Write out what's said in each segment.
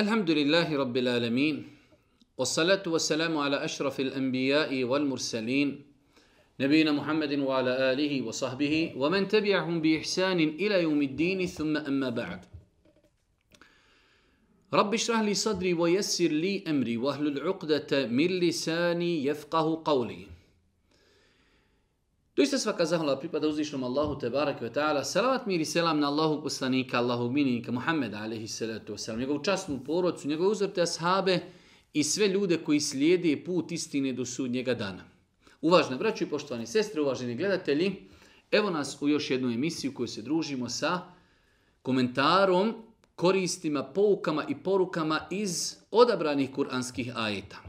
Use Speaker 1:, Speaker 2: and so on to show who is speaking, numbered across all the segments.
Speaker 1: الحمد لله رب العالمين والصلاة والسلام على أشرف الأنبياء والمرسلين نبينا محمد وعلى آله وصحبه ومن تبعهم بإحسان إلى يوم الدين ثم أما بعد رب اشرح لي صدري ويسر لي أمري واهل العقدة من لساني يفقه قولي Doista svaka zahvala pripada uzvišnom Allahu te barake ve taala. Salavat mir i selam na Allahu poslanika, Allahu minika Muhammed alejhi salatu ve selam. Njegovu časnu porodicu, njegove uzorte ashabe i sve ljude koji slijede put istine do sudnjega dana. Uvažne braćo i poštovani sestre, uvaženi gledatelji, evo nas u još jednu emisiju koju se družimo sa komentarom, koristima, poukama i porukama iz odabranih kuranskih ajeta.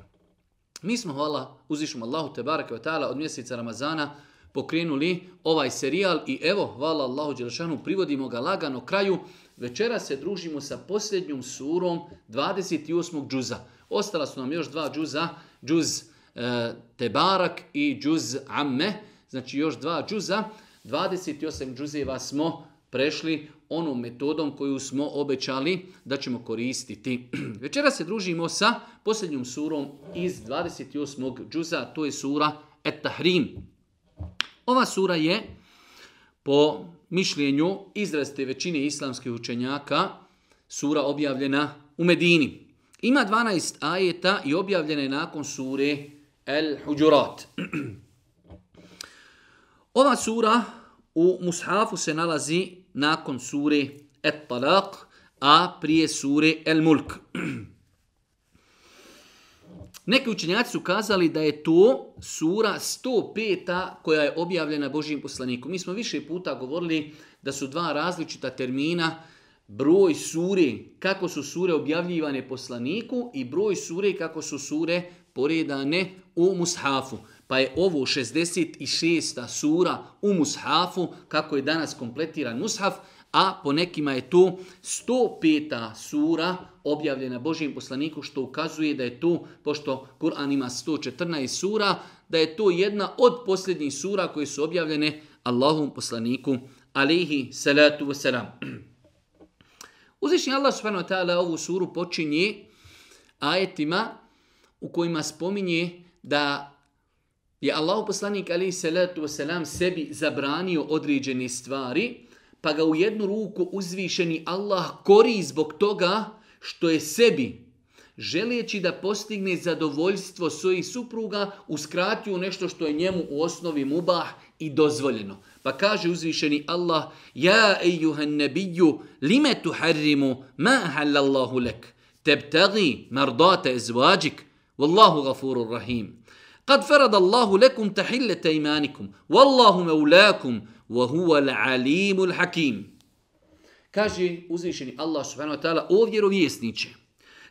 Speaker 1: Mi smo, hvala, uzvišnjom Allahu te barake ve taala od mjeseca Ramazana, pokrenuli ovaj serijal i evo, hvala Allahu Đelešanu, privodimo ga lagano kraju. Večera se družimo sa posljednjom surom 28. džuza. Ostala su nam još dva džuza, džuz e, Tebarak i džuz Amme, znači još dva džuza. 28 džuzeva smo prešli onom metodom koju smo obećali da ćemo koristiti. Večera se družimo sa posljednjom surom iz 28. džuza, to je sura Et-Tahrim. Ova sura je, po mišljenju izraste većine islamskih učenjaka, sura objavljena u Medini. Ima 12 ajeta i objavljena je nakon sure El-Huđurat. Ova sura u Mushafu se nalazi nakon sure Et-Talaq, a prije sure El-Mulk. El-Mulk. Neki učenjaci su kazali da je to sura 105. koja je objavljena Božijim poslaniku. Mi smo više puta govorili da su dva različita termina broj suri, kako su sure objavljivane poslaniku i broj sure kako su sure poredane u mushafu. Pa je ovo 66. sura u mushafu, kako je danas kompletiran mushaf, a po nekima je to 105. sura objavljena Božijem poslaniku, što ukazuje da je to, pošto Kur'an ima 114 sura, da je to jedna od posljednjih sura koje su objavljene Allahom poslaniku, alihi salatu wasalam. Uzvišnji Allah subhanahu wa ta'ala ovu suru počinje ajetima u kojima spominje da je Allah poslanik alihi salatu wasalam sebi zabranio određene stvari, pa ga u jednu ruku uzvišeni Allah kori zbog toga što je sebi, želijeći da postigne zadovoljstvo svojih supruga, uskratio nešto što je njemu u osnovi mubah i dozvoljeno. Pa kaže uzvišeni Allah, Ja ejuhan nebiju, lime tu harrimu, ma halallahu lek, teb tagi mardate ezvađik, vallahu gafuru rahim. Kad farad Allahu lekum tahillete imanikum, vallahu meulakum, وَهُوَ الْعَلِيمُ الْحَكِيمُ Kaže uzvišeni Allah subhanahu wa ta'ala, o vjerovjesniće,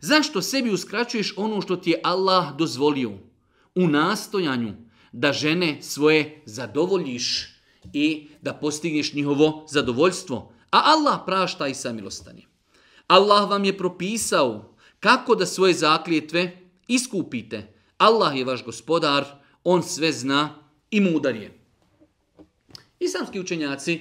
Speaker 1: zašto sebi uskraćuješ ono što ti je Allah dozvolio u nastojanju da žene svoje zadovoljiš i da postigneš njihovo zadovoljstvo? A Allah prašta i samilostanje. Allah vam je propisao kako da svoje zakljetve iskupite. Allah je vaš gospodar, on sve zna i mudar je. Islamski učenjaci,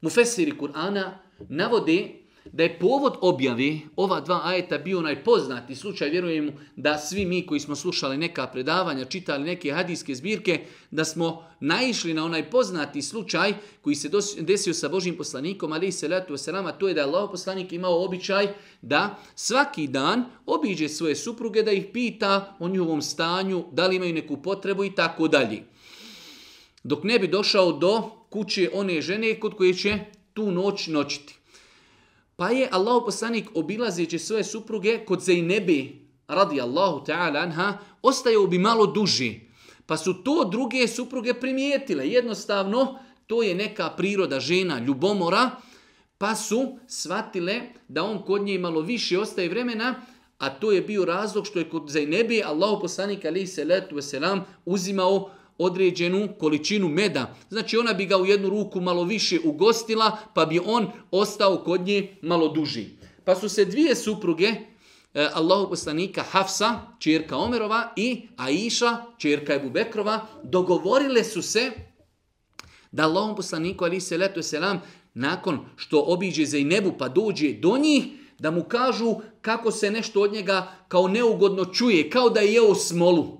Speaker 1: mufesiri Kur'ana, navode da je povod objavi ova dva ajeta bio najpoznati slučaj. Vjerujem da svi mi koji smo slušali neka predavanja, čitali neke hadijske zbirke, da smo naišli na onaj poznati slučaj koji se desio sa Božim poslanikom, ali i se letu osrama, to je da je Allah poslanik imao običaj da svaki dan obiđe svoje supruge, da ih pita o njihovom stanju, da li imaju neku potrebu i tako dalje. Dok ne bi došao do kuće one žene kod koje će tu noć noćiti. Pa je Allahu poslanik obilazeći svoje supruge kod Zainebe radi Allahu ta'ala anha, ostaje bi malo duži. Pa su to druge supruge primijetile. Jednostavno, to je neka priroda žena ljubomora, pa su shvatile da on kod nje malo više ostaje vremena, a to je bio razlog što je kod Zainebe Allahu poslanik alaihi salatu wasalam uzimao uh, određenu količinu meda. Znači ona bi ga u jednu ruku malo više ugostila, pa bi on ostao kod nje malo duži. Pa su se dvije supruge, e, Allahu poslanika Hafsa, čerka Omerova, i Aisha, čerka Ebu Bekrova, dogovorile su se da Allahom poslaniku, ali se letu selam, nakon što obiđe za nebu pa dođe do njih, da mu kažu kako se nešto od njega kao neugodno čuje, kao da je jeo smolu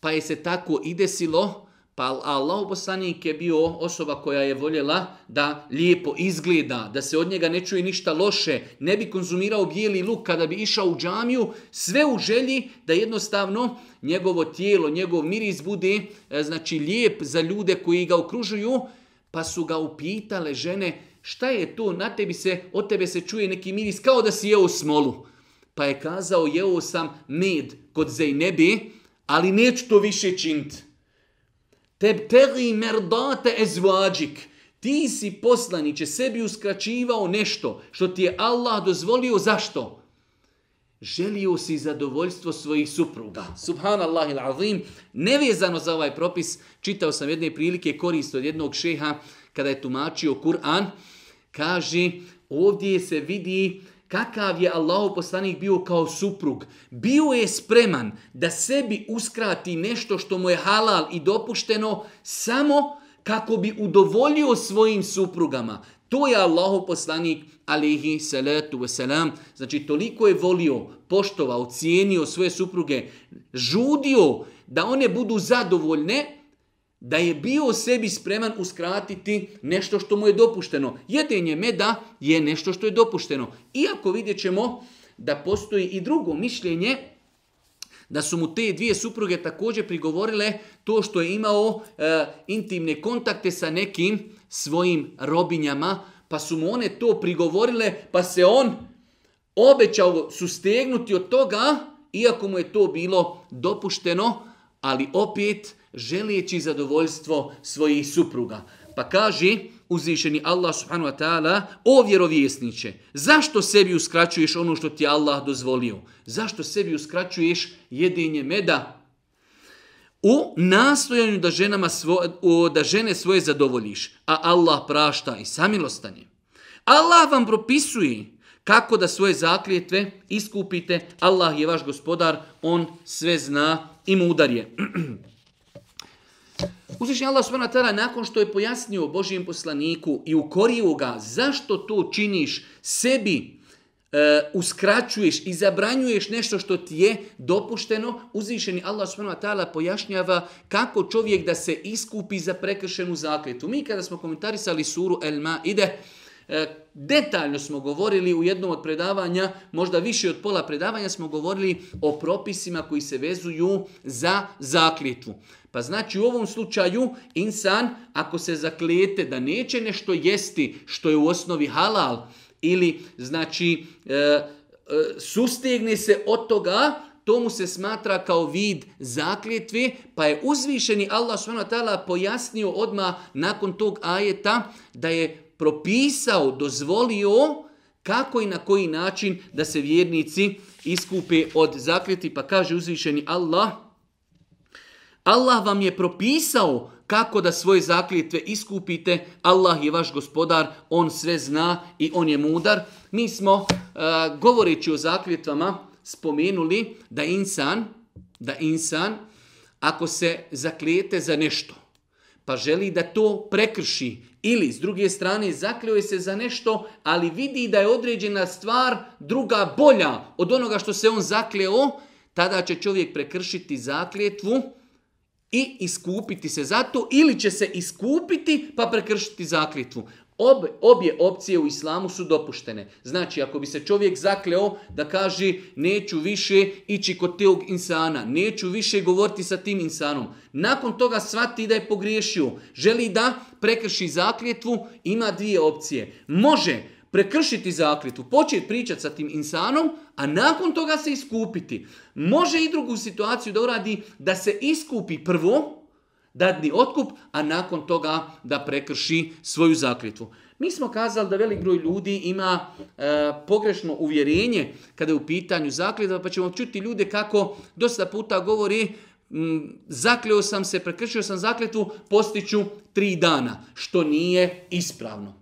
Speaker 1: pa je se tako i desilo, pa Allah poslanik je bio osoba koja je voljela da lijepo izgleda, da se od njega ne čuje ništa loše, ne bi konzumirao bijeli luk kada bi išao u džamiju, sve u želji da jednostavno njegovo tijelo, njegov miris bude e, znači lijep za ljude koji ga okružuju, pa su ga upitale žene šta je to, na tebi se, od tebe se čuje neki miris, kao da si jeo smolu. Pa je kazao, jeo sam med kod Zajnebi, znači, ali neću to više činti. Te teri merdate ezvađik. Ti si poslaniće sebi uskraćivao nešto što ti je Allah dozvolio. Zašto? Želio si zadovoljstvo svojih supruga. Subhanallah il azim. Nevezano za ovaj propis, čitao sam jedne prilike korist od jednog šeha kada je tumačio Kur'an. Kaže, ovdje se vidi uh, kakav je Allahov poslanik bio kao suprug. Bio je spreman da sebi uskrati nešto što mu je halal i dopušteno samo kako bi udovoljio svojim suprugama. To je Allahov poslanik, alihi salatu wasalam. Znači, toliko je volio, poštovao, cijenio svoje supruge, žudio da one budu zadovoljne, da je bio sebi spreman uskratiti nešto što mu je dopušteno. Jedenje meda je nešto što je dopušteno. Iako vidjet ćemo da postoji i drugo mišljenje, da su mu te dvije supruge također prigovorile to što je imao e, intimne kontakte sa nekim svojim robinjama, pa su mu one to prigovorile, pa se on obećao sustegnuti od toga, iako mu je to bilo dopušteno, ali opet želijeći zadovoljstvo svojih supruga. Pa kaže uzvišeni Allah subhanu wa ta'ala, o vjerovjesniće, zašto sebi uskraćuješ ono što ti Allah dozvolio? Zašto sebi uskraćuješ jedinje meda? U nastojanju da, ženama svo, da žene svoje zadovoljiš, a Allah prašta i samilostanje. Allah vam propisuje kako da svoje zakljetve iskupite. Allah je vaš gospodar, on sve zna i mudar je. Uzvišnji Allah subhanahu wa ta'ala nakon što je pojasnio Božijem poslaniku i ukorio ga zašto to činiš sebi, e, uskraćuješ i zabranjuješ nešto što ti je dopušteno, uzvišeni Allah subhanahu wa ta'ala pojašnjava kako čovjek da se iskupi za prekršenu zakljetu. Mi kada smo komentarisali suru El Ma'ide, e, Detaljno smo govorili u jednom od predavanja, možda više od pola predavanja smo govorili o propisima koji se vezuju za zakljetvu. Pa znači u ovom slučaju insan ako se zaklijete da neće nešto jesti što je u osnovi halal ili znači e, e, sustegne se od toga, tomu se smatra kao vid zakljetve, pa je uzvišeni Allah s.w.t. pojasnio odma nakon tog ajeta da je propisao, dozvolio kako i na koji način da se vjernici iskupe od zakljeti. Pa kaže uzvišeni Allah, Allah vam je propisao kako da svoje zakljetve iskupite. Allah je vaš gospodar, on sve zna i on je mudar. Mi smo, eh, govoreći o zakljetvama, spomenuli da insan, da insan, ako se zaklijete za nešto, pa želi da to prekrši ili s druge strane zakljuje se za nešto, ali vidi da je određena stvar druga bolja od onoga što se on zakljeo, tada će čovjek prekršiti zakljetvu i iskupiti se za to ili će se iskupiti pa prekršiti zakljetvu. Ob, obje opcije u islamu su dopuštene. Znači, ako bi se čovjek zakleo da kaže neću više ići kod tog insana, neću više govoriti sa tim insanom, nakon toga shvati da je pogriješio, želi da prekrši zakljetvu, ima dvije opcije. Može prekršiti zakljetvu, početi pričati sa tim insanom, a nakon toga se iskupiti. Može i drugu situaciju da uradi da se iskupi prvo, dadni otkup, a nakon toga da prekrši svoju zakljetvu. Mi smo kazali da velik broj ljudi ima e, pogrešno uvjerenje kada je u pitanju zakljetva, pa ćemo čuti ljude kako dosta puta govori m, zakljio sam se, prekršio sam zakljetvu, postiću tri dana, što nije ispravno.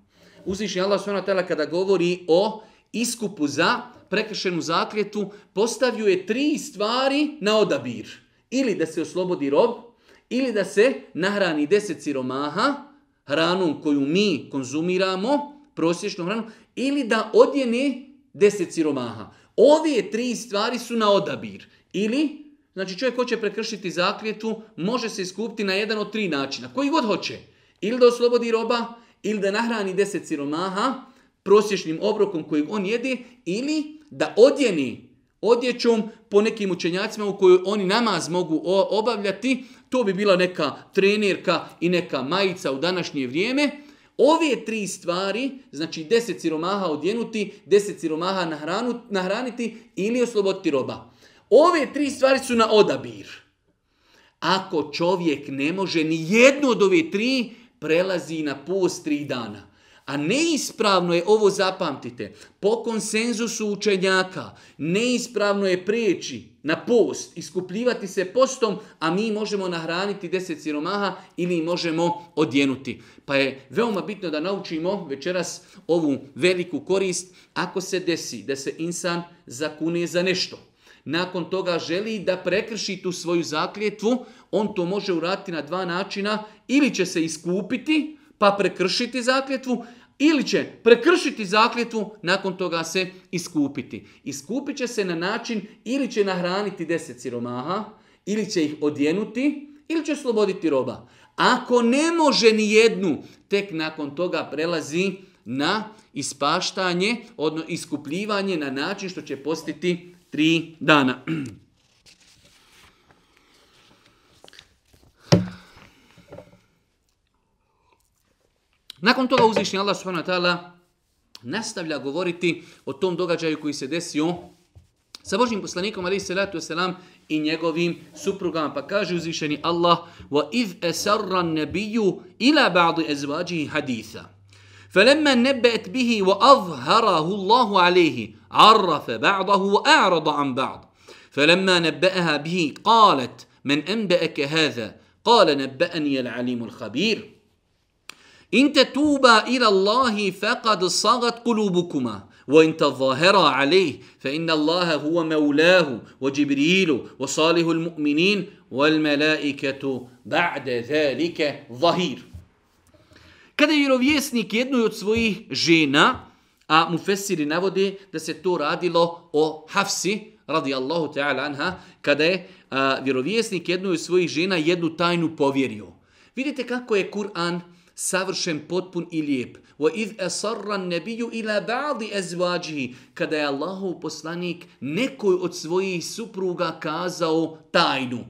Speaker 1: Uzvišnji Allah sve tela kada govori o iskupu za prekršenu zakljetu, postavljuje tri stvari na odabir. Ili da se oslobodi rob, ili da se nahrani deset siromaha hranom koju mi konzumiramo, prosječnu hranu, ili da odjene deset siromaha. Ove tri stvari su na odabir. Ili, znači čovjek hoće prekršiti zakljetu, može se iskupiti na jedan od tri načina. Koji god hoće. Ili da oslobodi roba, ili da nahrani deset siromaha prosječnim obrokom kojeg on jede, ili da odjeni odjećom po nekim učenjacima u kojoj oni namaz mogu obavljati, to bi bila neka trenerka i neka majica u današnje vrijeme. Ove tri stvari, znači 10 siromaha odjenuti, 10 siromaha nahranu, nahraniti ili osloboditi roba. Ove tri stvari su na odabir. Ako čovjek ne može ni jednu od ove tri, prelazi na post tri dana. A neispravno je, ovo zapamtite, po konsenzusu učenjaka, neispravno je prijeći na post, iskupljivati se postom, a mi možemo nahraniti deset siromaha ili možemo odjenuti. Pa je veoma bitno da naučimo večeras ovu veliku korist ako se desi da se insan zakune za nešto. Nakon toga želi da prekrši tu svoju zakljetvu, on to može urati na dva načina, ili će se iskupiti pa prekršiti zakljetvu, ili će prekršiti zakljetvu, nakon toga se iskupiti. Iskupit će se na način ili će nahraniti deset siromaha, ili će ih odjenuti, ili će sloboditi roba. Ako ne može ni jednu, tek nakon toga prelazi na ispaštanje, odno iskupljivanje na način što će postiti tri dana. Nakon toga uzvišnji Allah subhanahu wa ta'ala nastavlja govoriti o tom događaju koji se desio sa Božim poslanikom alaihi salatu wasalam i njegovim suprugama. Pa kaže uzvišeni Allah wa iz nebiju ila ba'du ezvađi haditha. بَعْضِ nebe'et bihi wa نَبَّأَتْ Allahu alaihi arrafe ba'dahu wa a'rada an ba'd. بَعْضٍ فَلَمَّا bihi qalet men مَنْ hadha qale قال al alimul الخبير In te tuba ila Allahi faqad sagat kulubukuma. Wa in te zahera alih, fa inna Allahe huwa maulahu, wa Jibrilu, wa salihu l-mu'minin, wal melaiketu ba'de zalike zahir. Kada je vjerovjesnik jednoj od svojih žena, a mu fesiri navode da se to radilo o Hafsi, radi Allahu ta'ala anha, kada je a, vjerovjesnik jednoj od svojih žena jednu tajnu povjerio. Vidite kako je Kur'an savršen, potpun i lijep. Wa iz asarra nebiju ila ba'di ezvađi, kada je Allahov poslanik nekoj od svojih supruga kazao tajnu.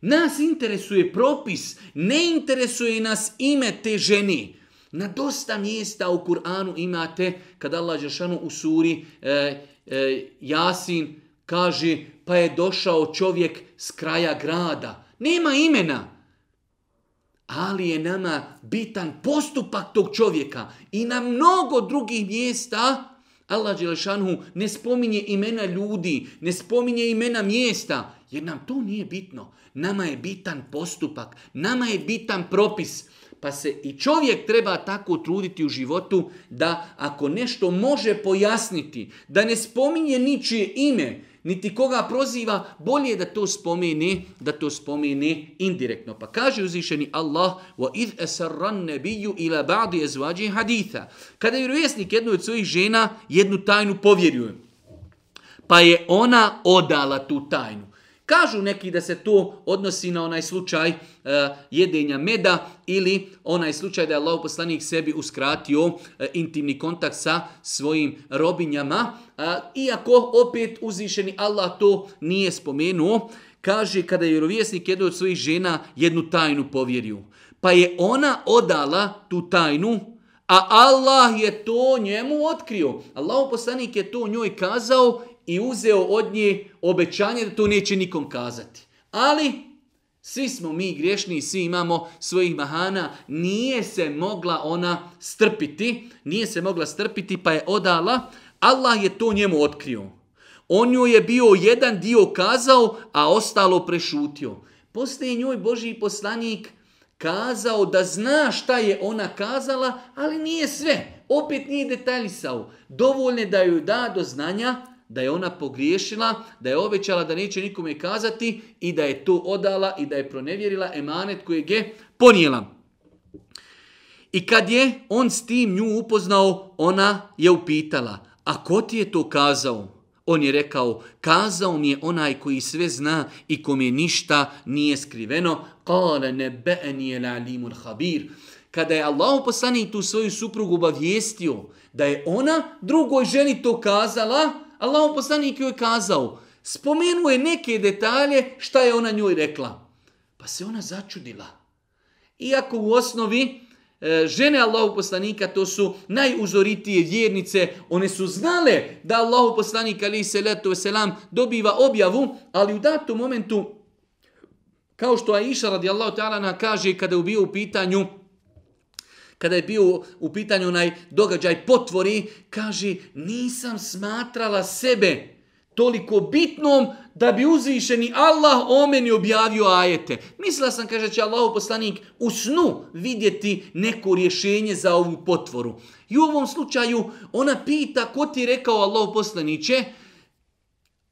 Speaker 1: Nas interesuje propis, ne interesuje nas ime te ženi. Na dosta mjesta u Kur'anu imate, kada Allah Žešanu u suri e, e, Jasin kaže, pa je došao čovjek s kraja grada. Nema imena ali je nama bitan postupak tog čovjeka i na mnogo drugih mjesta Allah Đelešanhu ne spominje imena ljudi, ne spominje imena mjesta, jer nam to nije bitno. Nama je bitan postupak, nama je bitan propis. Pa se i čovjek treba tako truditi u životu da ako nešto može pojasniti, da ne spominje ničije ime, niti koga proziva, bolje da to spomeni, da to spomeni indirektno. Pa kaže uzvišeni Allah, wa idh asarran nabiyyu ila ba'd azwaji haditha. Kada je vjerovjesnik jednu od svojih žena jednu tajnu povjerio. Pa je ona odala tu tajnu. Kažu neki da se to odnosi na onaj slučaj e, jedenja meda ili onaj slučaj da je Allah poslanik sebi uskratio e, intimni kontakt sa svojim robinjama. E, iako opet uzvišeni Allah to nije spomenuo, kaže kada je vjerovjesnik jedu od svojih žena jednu tajnu povjerio. Pa je ona odala tu tajnu, a Allah je to njemu otkrio. Allah poslanik je to njoj kazao i uzeo od nje obećanje da to neće nikom kazati. Ali svi smo mi griješni i svi imamo svojih mahana. Nije se mogla ona strpiti, nije se mogla strpiti pa je odala. Allah je to njemu otkrio. On joj je bio jedan dio kazao, a ostalo prešutio. Poslije njoj Boži poslanik kazao da zna šta je ona kazala, ali nije sve. Opet nije detaljisao. Dovoljne da joj da do znanja, da je ona pogriješila, da je obećala da neće nikome kazati i da je to odala i da je pronevjerila emanet kojeg je ponijela. I kad je on s tim nju upoznao, ona je upitala, a ko ti je to kazao? On je rekao, kazao mi je onaj koji sve zna i kom je ništa nije skriveno. Kale ne be'ni el alimul habir. Kada je Allah poslani tu svoju suprugu obavijestio da je ona drugoj ženi to kazala, Allahu poslanik joj kazao, spomenuo je neke detalje šta je ona njoj rekla. Pa se ona začudila. Iako u osnovi e, žene Allahu poslanika to su najuzoritije vjernice, one su znale da Allahu poslanik ali se letu selam dobiva objavu, ali u datom momentu kao što Aisha radijallahu ta'ala kaže kada je bio u pitanju kada je bio u pitanju onaj događaj potvori, kaže, nisam smatrala sebe toliko bitnom da bi uzvišeni Allah o meni objavio ajete. Mislila sam, kaže, će Allahu poslanik u snu vidjeti neko rješenje za ovu potvoru. I u ovom slučaju ona pita ko ti je rekao Allahu poslaniće,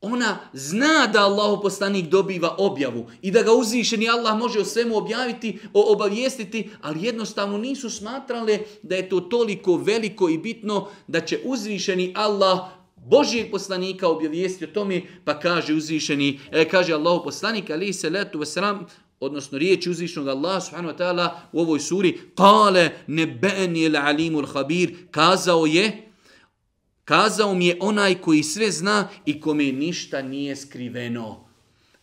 Speaker 1: ona zna da Allah poslanik dobiva objavu i da ga uzvišeni Allah može o svemu objaviti, o obavijestiti, ali jednostavno nisu smatrale da je to toliko veliko i bitno da će uzvišeni Allah Božijeg poslanika objavijesti o tome, pa kaže uzvišeni, e, kaže Allah poslanik, ali se letu vasram, odnosno riječi uzvišnog Allaha subhanahu wa ta'ala u ovoj suri, kale ne be'ni alimul habir, kazao je, Kazao mi je onaj koji sve zna i kome ništa nije skriveno.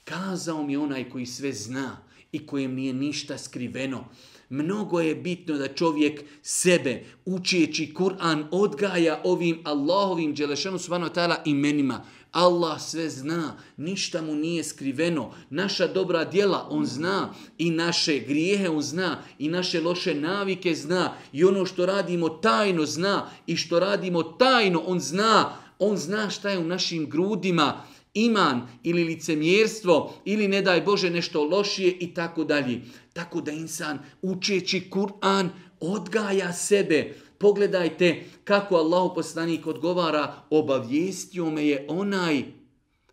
Speaker 1: Kazao mi je onaj koji sve zna i kojem nije ništa skriveno. Mnogo je bitno da čovjek sebe, učijeći Kur'an, odgaja ovim Allahovim dželešanu subhanahu ta'ala imenima. Allah sve zna, ništa mu nije skriveno. Naša dobra djela on zna i naše grijehe on zna i naše loše navike zna i ono što radimo tajno zna i što radimo tajno on zna. On zna šta je u našim grudima iman ili licemjerstvo ili ne daj Bože nešto lošije i tako dalje. Tako da insan učeći Kur'an odgaja sebe Pogledajte kako Allahu poslanik odgovara, obavijestio me je onaj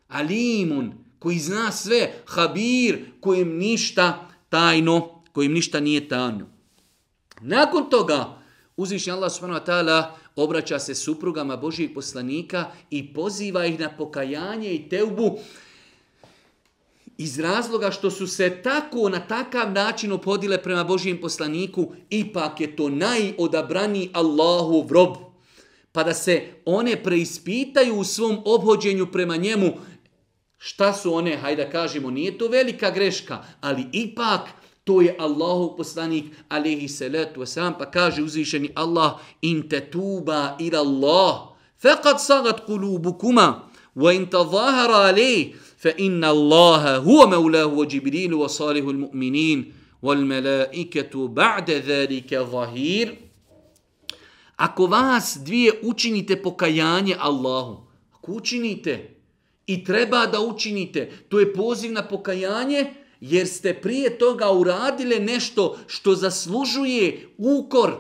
Speaker 1: alimun koji zna sve, habir kojem ništa tajno, kojem ništa nije tajno. Nakon toga uzvišnji Allah subhanahu wa ta'ala obraća se suprugama Božijeg poslanika i poziva ih na pokajanje i teubu iz razloga što su se tako na takav način opodile prema Božijem poslaniku, ipak je to najodabraniji Allahu rob. Pa da se one preispitaju u svom obhođenju prema njemu, šta su one, hajde da kažemo, nije to velika greška, ali ipak to je Allahu poslanik, alihi salatu wasalam, pa kaže uzvišeni Allah, in te tuba ila Allah, fekad sagat kulubukuma, wa in te zahara alihi, فإن الله هو مولاه وجبريل وصالح المؤمنين والملائكة بعد ذلك ظهير Ako vas dvije učinite pokajanje Allahu, ako učinite i treba da učinite, to je poziv na pokajanje, jer ste prije toga uradile nešto što zaslužuje ukor,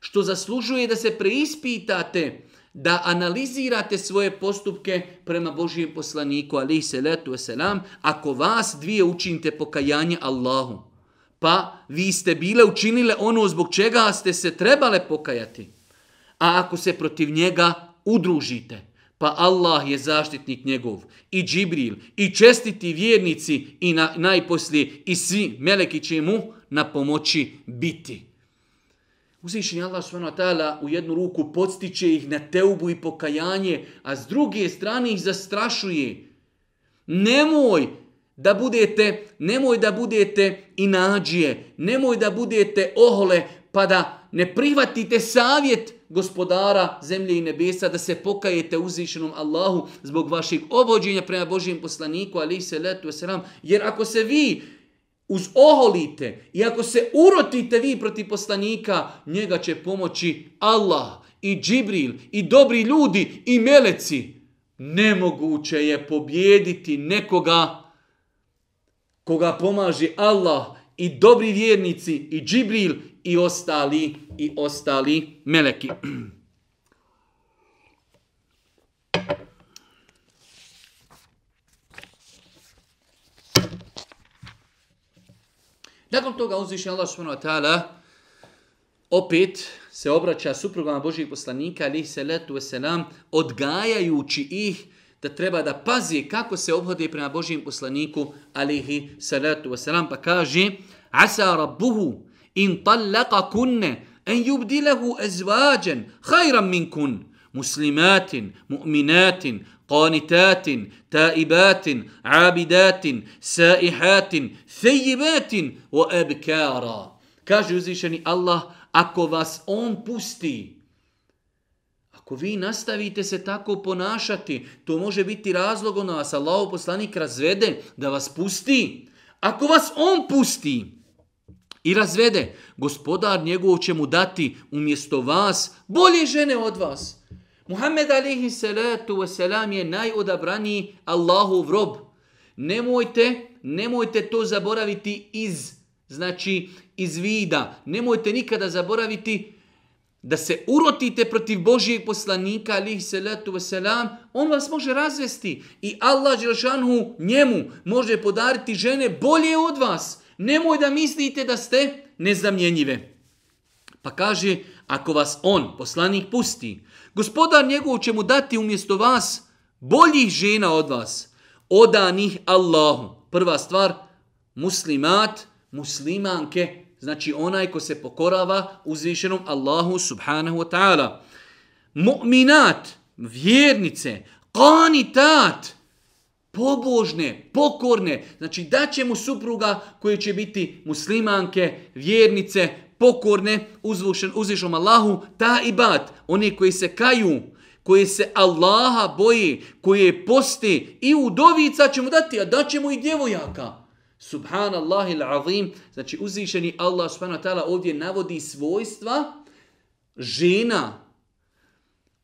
Speaker 1: što zaslužuje da se preispitate, da analizirate svoje postupke prema Božijem poslaniku, ali se letu selam, ako vas dvije učinite pokajanje Allahu, pa vi ste bile učinile ono zbog čega ste se trebale pokajati, a ako se protiv njega udružite, pa Allah je zaštitnik njegov, i Džibril, i čestiti vjernici, i na, najposlije, i svi meleki će mu na pomoći biti. Uzvišen je Allah subhanahu wa ta'ala u jednu ruku podstiče ih na teubu i pokajanje, a s druge strane ih zastrašuje. Nemoj da budete, nemoj da budete inađije, nemoj da budete ohole, pa da ne prihvatite savjet gospodara zemlje i nebesa da se pokajete uzvišenom Allahu zbog vaših obođenja prema Božijem poslaniku, ali se letu jer ako se vi uz oholite i ako se urotite vi protiv poslanika, njega će pomoći Allah i Džibril i dobri ljudi i meleci. Nemoguće je pobjediti nekoga koga pomaži Allah i dobri vjernici i Džibril i ostali i ostali meleki. Nakon toga uzviše Allah subhanahu wa ta'ala opet se obraća suprugama Božih poslanika, ali se letu selam, odgajajući ih da treba da pazi kako se obhode prema Božijem poslaniku, alihi salatu wasalam, pa kaže, asa rabbuhu in tallaka kunne, en yubdilahu ezvađen, hajram min kun, muslimatin, mu'minatin, قانتات تائبات عابدات سائحات ثيبات وأبكارا كاجو زيشني الله Ako vas on pusti, ako vi nastavite se tako ponašati, to može biti razlog ono vas Allaho poslanik razvede da vas pusti. Ako vas on pusti i razvede, gospodar njegov će mu dati umjesto vas bolje žene od vas. Muhammed alaihi salatu wasalam je najodabraniji Allahov rob. Nemojte, nemojte to zaboraviti iz, znači iz vida. Nemojte nikada zaboraviti da se urotite protiv Božijeg poslanika alaihi salatu wasalam. On vas može razvesti i Allah Đelšanhu njemu može podariti žene bolje od vas. Nemoj da mislite da ste nezamjenjive. Pa kaže Ako vas on, poslanik, pusti, gospodar njegov će mu dati umjesto vas boljih žena od vas, odanih Allahu. Prva stvar, muslimat, muslimanke, znači onaj ko se pokorava uzvišenom Allahu subhanahu wa ta'ala. Mu'minat, vjernice, kanitat, pobožne, pokorne, znači da će mu supruga koje će biti muslimanke, vjernice, pokorne uzvišen, uzvišom Allahu, ta ibad, oni koji se kaju, koji se Allaha boji, koji je posti i udovica ćemo dati, a daćemo i djevojaka. Subhanallah il azim, znači uzvišeni Allah subhanahu wa ta'ala ovdje navodi svojstva žena,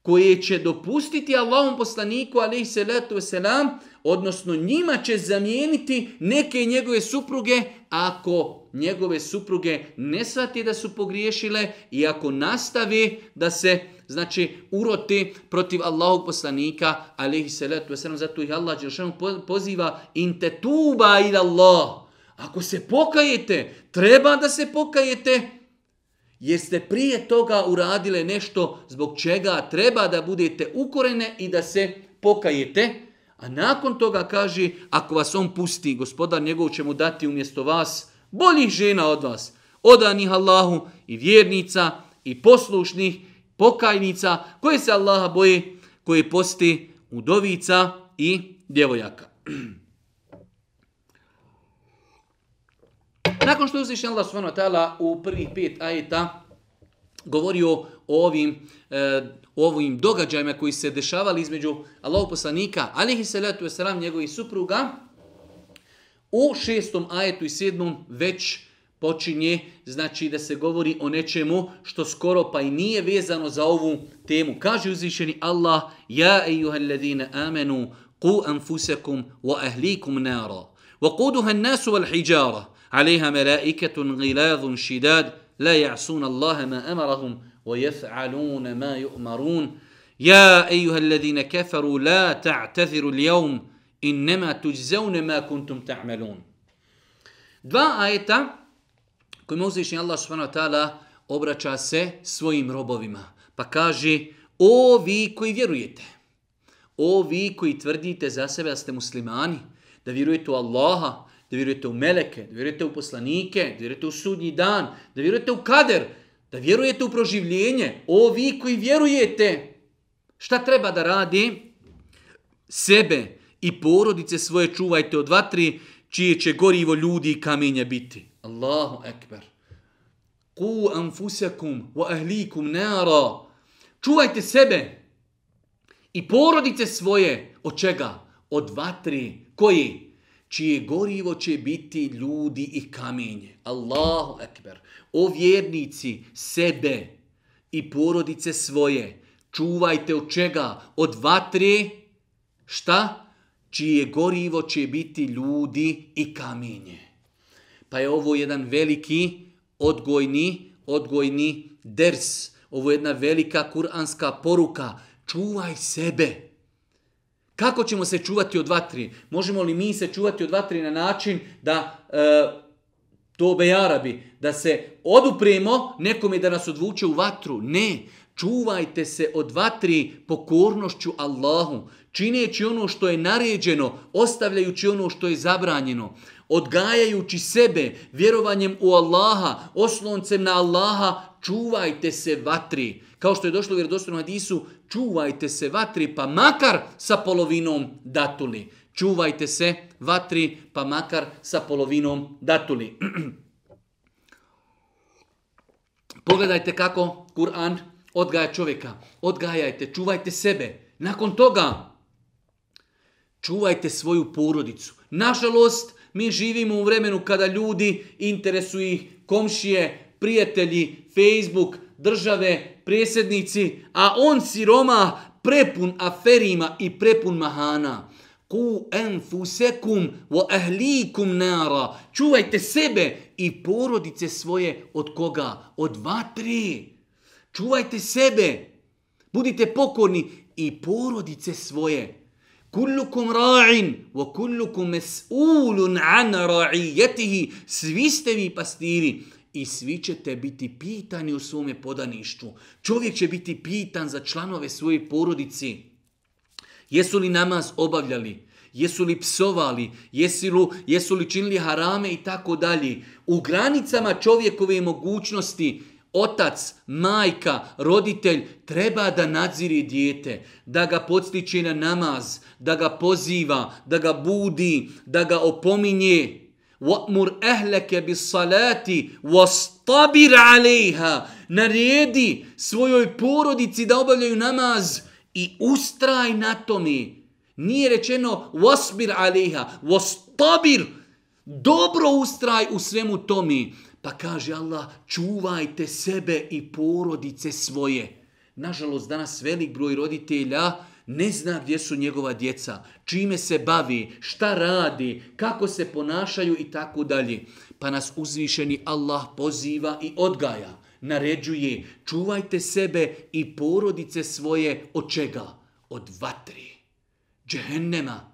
Speaker 1: koje će dopustiti Allahom poslaniku, ali se letu selam, odnosno njima će zamijeniti neke njegove supruge, ako njegove supruge ne svati da su pogriješile i ako nastavi da se znači uroti protiv Allahog poslanika, alihi salatu wasalam, zato ih Allah Đeršanu poziva in te tuba ila Allah. Ako se pokajete, treba da se pokajete, jeste prije toga uradile nešto zbog čega treba da budete ukorene i da se pokajete, a nakon toga kaže, ako vas on pusti, gospodar njegov će mu dati umjesto vas boljih žena od vas, odanih Allahu i vjernica i poslušnih pokajnica koje se Allaha boje, koje posti udovica i djevojaka. Nakon što je uzvišen Allah subhanahu wa ta'ala u prvih pet ajeta govorio o ovim, e, o ovim događajima koji se dešavali između Allahog poslanika, alihi salatu wasalam, njegovih supruga, u šestom ajetu i sedmom već počinje znači da se govori o nečemu što skoro pa i nije vezano za ovu temu. Kaže uzvišeni Allah, Ja ejuha alladine amenu, ku anfusekum wa ahlikum nara, wa kuduha nasu wal hijjara, عليها ملائكة غلاظ شداد لا يعصون الله ما أمرهم ويفعلون ما يؤمرون يا أيها الذين كفروا لا تعتذروا اليوم إنما تجزون ما كنتم تعملون دواء آيتا كما يقول الله سبحانه وتعالى أبرجا سي سويم ربوهما فكاجي O vi koji vjerujete, o vi koji tvrdite za sebe da ste muslimani, da vjerujete u Allaha, da vjerujete u meleke, da vjerujete u poslanike, da vjerujete u sudnji dan, da vjerujete u kader, da vjerujete u proživljenje. O, vi koji vjerujete, šta treba da radi? Sebe i porodice svoje čuvajte od vatri, čije će gorivo ljudi i kamenje biti. Allahu ekber. Ku anfusakum wa ahlikum nara. Čuvajte sebe i porodice svoje od čega? Od vatri. Koji? Koji? čije gorivo će biti ljudi i kamenje. Allahu ekber. O vjernici sebe i porodice svoje, čuvajte od čega? Od vatre, šta? Čije gorivo će biti ljudi i kamenje. Pa je ovo jedan veliki odgojni, odgojni ders. Ovo je jedna velika kuranska poruka. Čuvaj sebe. Kako ćemo se čuvati od vatri? Možemo li mi se čuvati od vatri na način da e, to bejarabi, da se odupremo nekome da nas odvuče u vatru? Ne. Čuvajte se od vatri pokornošću Allahu, čineći ono što je naređeno, ostavljajući ono što je zabranjeno, odgajajući sebe vjerovanjem u Allaha, osloncem na Allaha, čuvajte se vatri. Kao što je došlo u vjerodostojnom hadisu, čuvajte se vatri pa makar sa polovinom datuli. Čuvajte se vatri pa makar sa polovinom datuli. Pogledajte kako Kur'an odgaja čovjeka. Odgajajte, čuvajte sebe. Nakon toga, čuvajte svoju porodicu. Nažalost, mi živimo u vremenu kada ljudi interesuju komšije, prijatelji, Facebook, države, prijesednici, a on siroma prepun aferima i prepun mahana. Ku enfusekum wa ahlikum nara. Čuvajte sebe i porodice svoje od koga? Od vatre. Čuvajte sebe. Budite pokorni i porodice svoje. Kullukum ra'in wa kullukum mes'ulun an ra'ijetihi. Svi ste vi pastiri. Svi ste vi pastiri i svi ćete biti pitani u svome podaništu. Čovjek će biti pitan za članove svoje porodici. Jesu li namaz obavljali? Jesu li psovali? Jesu li, jesu li činili harame i tako dalje? U granicama čovjekove mogućnosti otac, majka, roditelj treba da nadziri dijete, da ga podstiče na namaz, da ga poziva, da ga budi, da ga opominje. وَأْمُرْ أَهْلَكَ بِالصَّلَاتِ وَاسْتَبِرْ عَلَيْهَا Naredi svojoj porodici da obavljaju namaz i ustraj na tome. Nije rečeno وَاسْبِرْ عَلَيْهَا وَاسْتَبِرْ Dobro ustraj u svemu tome. Pa kaže Allah, čuvajte sebe i porodice svoje. Nažalost, danas velik broj roditelja uh, ne zna gdje su njegova djeca, čime se bavi, šta radi, kako se ponašaju i tako dalje. Pa nas uzvišeni Allah poziva i odgaja, naređuje, čuvajte sebe i porodice svoje od čega? Od vatri. Džehennema.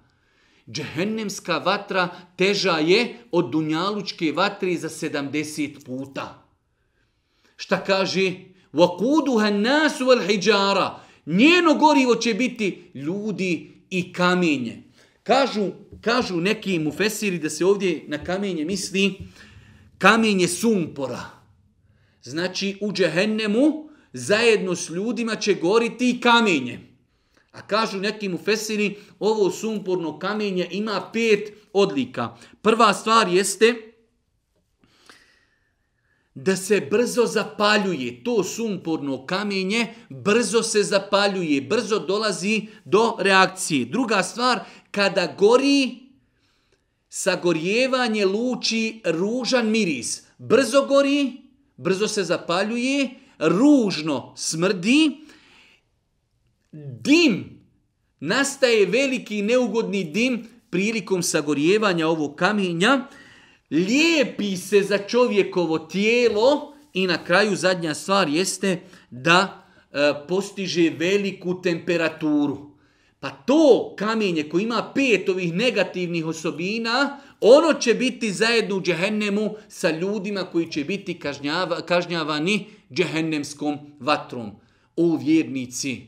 Speaker 1: Džehennemska vatra teža je od dunjalučke vatri za 70 puta. Šta kaže? Wa quduha an-nas wal hijara. Njeno gorivo će biti ljudi i kamenje. Kažu, kažu neki mufesiri da se ovdje na kamenje misli kamenje sumpora. Znači u džehennemu zajedno s ljudima će goriti i kamenje. A kažu neki mufesiri ovo sumporno kamenje ima pet odlika. Prva stvar jeste da se brzo zapaljuje to sumporno kamenje, brzo se zapaljuje, brzo dolazi do reakcije. Druga stvar, kada gori, sagorjevanje luči ružan miris. Brzo gori, brzo se zapaljuje, ružno smrdi, dim, nastaje veliki neugodni dim prilikom sagorjevanja ovog kamenja, lijepi se za čovjekovo tijelo i na kraju zadnja stvar jeste da e, postiže veliku temperaturu. Pa to kamenje koje ima pet ovih negativnih osobina, ono će biti zajedno u džehennemu sa ljudima koji će biti kažnjava, kažnjavani džehennemskom vatrom. O vjernici,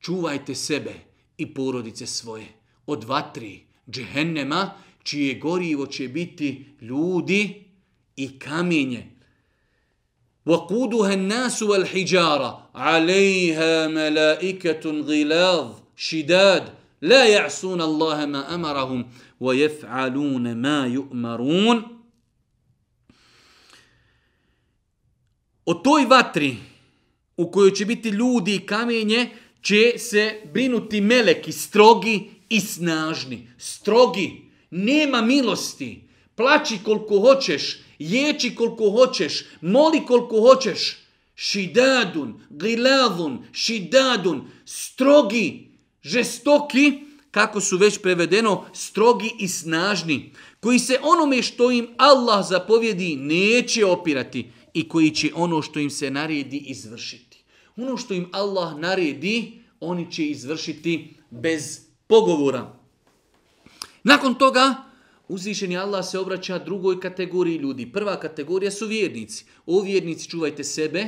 Speaker 1: čuvajte sebe i porodice svoje od vatri džehennema čije gorivo će biti ljudi i kamenje. وقودها الناس والحجارة عليها ملائكة غلاظ شداد لا يعصون الله ما أمرهم ويفعلون ما يؤمرون O toj vatri u kojoj će biti ljudi i kamenje će se brinuti meleki, strogi i snažni. Strogi, nema milosti. Plači koliko hoćeš, ječi koliko hoćeš, moli koliko hoćeš. Šidadun, gilavun, šidadun, strogi, žestoki, kako su već prevedeno, strogi i snažni, koji se onome što im Allah zapovjedi neće opirati i koji će ono što im se naredi izvršiti. Ono što im Allah naredi, oni će izvršiti bez pogovora. Nakon toga, uzvišeni Allah se obraća drugoj kategoriji ljudi. Prva kategorija su vjernici. O vjernici čuvajte sebe,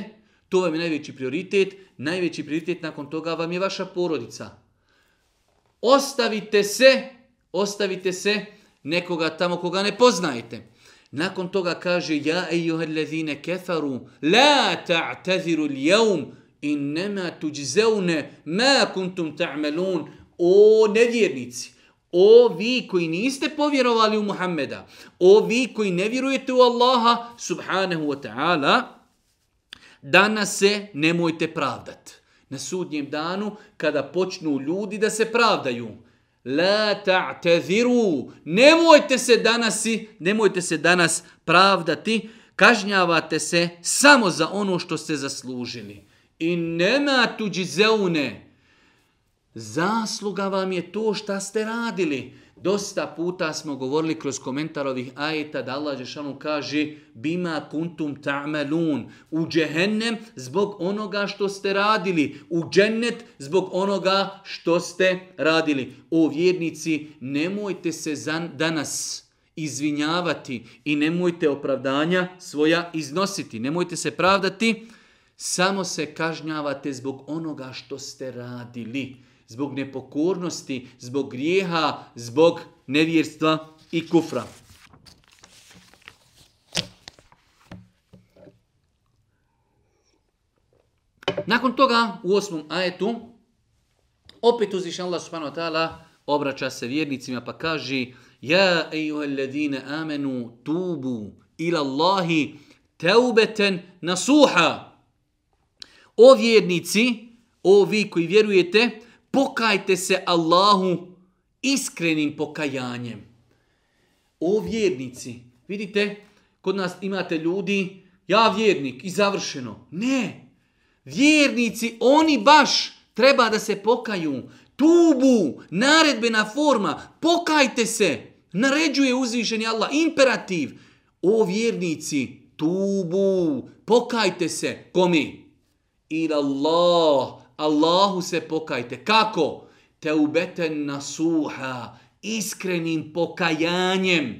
Speaker 1: to vam je najveći prioritet. Najveći prioritet nakon toga vam je vaša porodica. Ostavite se, ostavite se nekoga tamo koga ne poznajete. Nakon toga kaže ja ejuhellezine kefaru la ta'taziru al-yawm inma tujzauna ma kuntum ta'malun o nevjernici O vi koji niste povjerovali u Muhammeda, o vi koji ne vjerujete u Allaha, subhanahu wa ta'ala, danas se nemojte pravdat. Na sudnjem danu, kada počnu ljudi da se pravdaju, la ta'teziru, nemojte se danas, nemojte se danas pravdati, kažnjavate se samo za ono što ste zaslužili. I nema tuđi zeune, Zasluga vam je to šta ste radili. Dosta puta smo govorili kroz komentar ovih ajeta da Allah Žešanu kaže bima kuntum ta'melun u džehennem zbog onoga što ste radili, u džennet zbog onoga što ste radili. O vjernici, nemojte se danas izvinjavati i nemojte opravdanja svoja iznositi, nemojte se pravdati, samo se kažnjavate zbog onoga što ste radili. Radili zbog nepokornosti, zbog grijeha, zbog nevjerstva i kufra. Nakon toga, u osmom ajetu, opet uzviš Allah subhanahu wa ta'ala, obraća se vjernicima pa kaže Ja, ejuhel ladine, amenu, tubu ila Allahi, teubeten nasuha. O vjernici, o vi koji vjerujete, pokajte se Allahu iskrenim pokajanjem. O vjernici, vidite, kod nas imate ljudi, ja vjernik i završeno. Ne, vjernici, oni baš treba da se pokaju. Tubu, naredbena forma, pokajte se, naređuje uzvišeni Allah, imperativ. O vjernici, tubu, pokajte se, komi. Ir Allah, Allahu se pokajte. Kako? Te ubeten nasuha, iskrenim pokajanjem.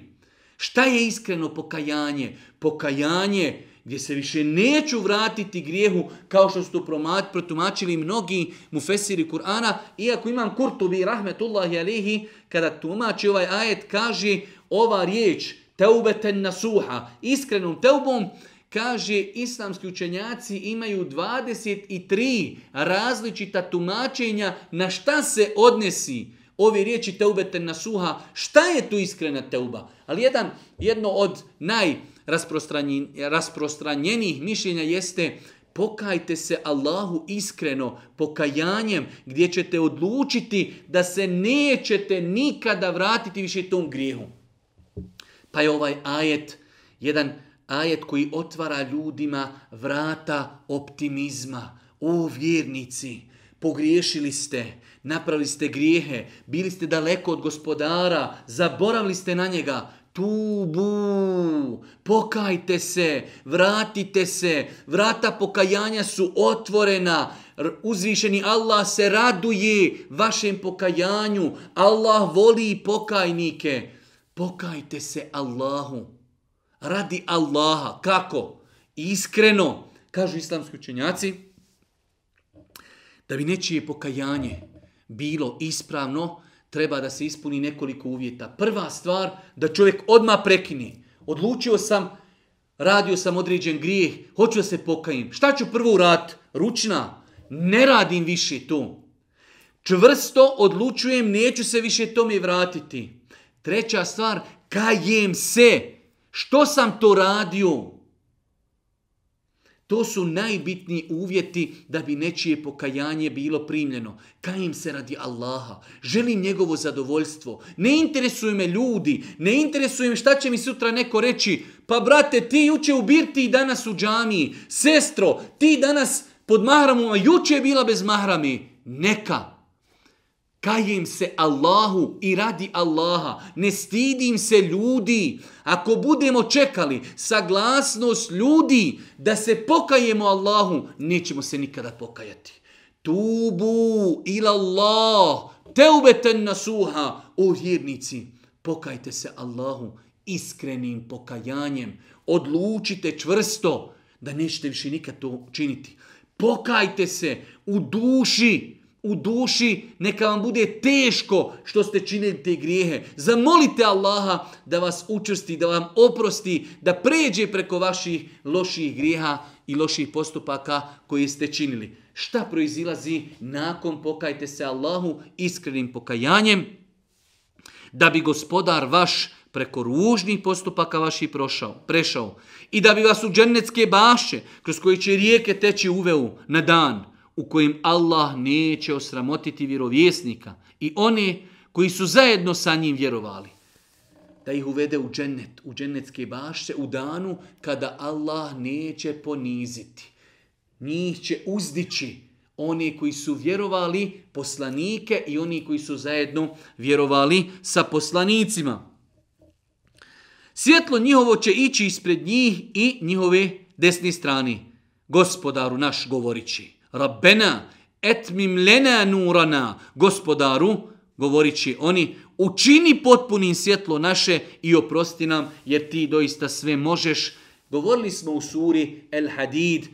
Speaker 1: Šta je iskreno pokajanje? Pokajanje gdje se više neću vratiti grijehu kao što su to protumačili mnogi mufesiri Kur'ana. Iako imam Kurtubi, rahmetullahi alihi, kada tumači ovaj ajet, kaže ova riječ, teubeten nasuha, iskrenom teubom, kaže islamski učenjaci imaju 23 različita tumačenja na šta se odnesi ovi riječi teubete na suha, šta je tu iskrena teuba? Ali jedan, jedno od najrasprostranjenijih mišljenja jeste pokajte se Allahu iskreno pokajanjem gdje ćete odlučiti da se nećete nikada vratiti više tom grijehu. Pa je ovaj ajet jedan ajet koji otvara ljudima vrata optimizma. O vjernici, pogriješili ste, napravili ste grijehe, bili ste daleko od gospodara, zaboravili ste na njega, tubu, pokajte se, vratite se, vrata pokajanja su otvorena, uzvišeni Allah se raduje vašem pokajanju, Allah voli pokajnike, pokajte se Allahu, radi Allaha. Kako? Iskreno, kažu islamski učenjaci, da bi nečije pokajanje bilo ispravno, treba da se ispuni nekoliko uvjeta. Prva stvar, da čovjek odma prekini. Odlučio sam, radio sam određen grijeh, hoću da se pokajim. Šta ću prvo urat? Ručna. Ne radim više to. Čvrsto odlučujem, neću se više tome vratiti. Treća stvar, kajem se. Kajem se. Što sam to radio? To su najbitniji uvjeti da bi nečije pokajanje bilo primljeno. Kajim se radi Allaha? Želim njegovo zadovoljstvo. Ne interesuju me ljudi. Ne interesuju me šta će mi sutra neko reći. Pa brate, ti juče u birti i danas u džamiji. Sestro, ti danas pod mahramom, a juče je bila bez mahrami. Neka. Neka kajem se Allahu i radi Allaha, ne stidim se ljudi. Ako budemo čekali saglasnost ljudi da se pokajemo Allahu, nećemo se nikada pokajati. Tubu ila Allah, teubeten nasuha, o hirnici, pokajte se Allahu iskrenim pokajanjem. Odlučite čvrsto da nećete više nikad to činiti. Pokajte se u duši, u duši neka vam bude teško što ste činili te grijehe. Zamolite Allaha da vas učrsti, da vam oprosti, da pređe preko vaših loših grijeha i loših postupaka koje ste činili. Šta proizilazi nakon pokajte se Allahu iskrenim pokajanjem? Da bi gospodar vaš preko ružnih postupaka vaši prošao, prešao i da bi vas u dženecke baše kroz koje će rijeke teći uveu na dan – u kojem Allah neće osramotiti vjerovjesnika i one koji su zajedno sa njim vjerovali da ih uvede u džennet, u džennetske bašte, u danu kada Allah neće poniziti. Njih će uzdići one koji su vjerovali poslanike i oni koji su zajedno vjerovali sa poslanicima. Svjetlo njihovo će ići ispred njih i njihove desne strane, gospodaru naš govorići. Rabbena, etmim lena nurana, gospodaru, govorići oni, učini potpunim svjetlo naše i oprosti nam, jer ti doista sve možeš. Govorili smo u suri El Hadid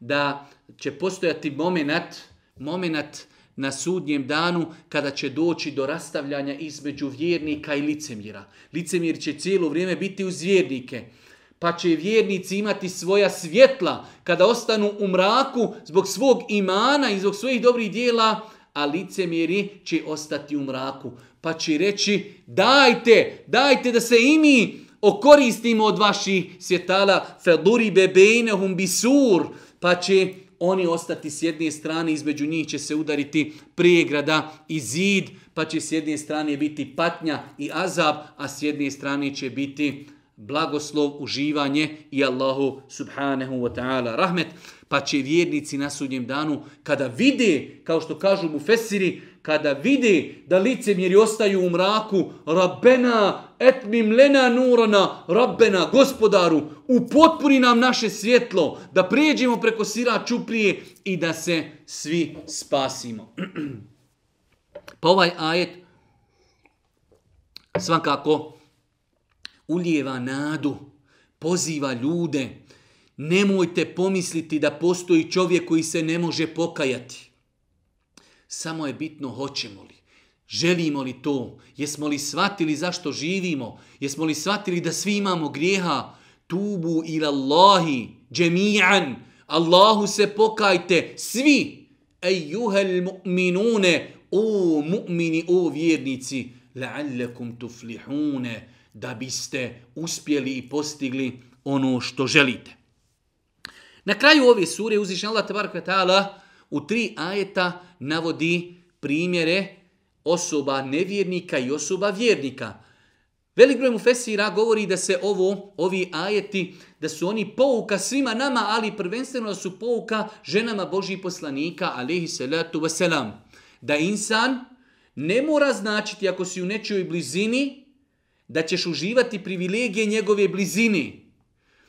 Speaker 1: da će postojati moment, moment na sudnjem danu kada će doći do rastavljanja između vjernika i licemjera. Licemjer će cijelo vrijeme biti uz vjernike pa će vjernici imati svoja svjetla kada ostanu u mraku zbog svog imana i zbog svojih dobrih dijela, a licemjeri će ostati u mraku. Pa će reći, dajte, dajte da se i mi okoristimo od vaših svjetala, feduri bebejnehum bisur, pa će oni ostati s jedne strane, između njih će se udariti prijegrada i zid, pa će s jedne strane biti patnja i azab, a s jedne strane će biti blagoslov, uživanje i Allahu subhanahu wa ta'ala rahmet, pa će vjernici na sudnjem danu, kada vide, kao što kažu mu fesiri, kada vide da lice mjeri ostaju u mraku, rabbena etmim lena nurana, rabbena gospodaru, upotpuni nam naše svjetlo, da prijeđemo preko sira čuprije i da se svi spasimo. pa ovaj ajet svakako kako ulijeva nadu, poziva ljude. Nemojte pomisliti da postoji čovjek koji se ne može pokajati. Samo je bitno hoćemo li, želimo li to, jesmo li shvatili zašto živimo, jesmo li shvatili da svi imamo grijeha, tubu ila Allahi, džemijan, Allahu se pokajte, svi, ejuhel mu'minune, o mu'mini, o vjernici, la'allakum tuflihune, da biste uspjeli i postigli ono što želite. Na kraju ove sure uzvišen Allah tabarak ta'ala u tri ajeta navodi primjere osoba nevjernika i osoba vjernika. Velik broj mufesira govori da se ovo, ovi ajeti, da su oni pouka svima nama, ali prvenstveno da su pouka ženama Božih poslanika, alihi salatu wasalam. Da insan ne mora značiti ako si u nečoj blizini, da ćeš uživati privilegije njegove blizini.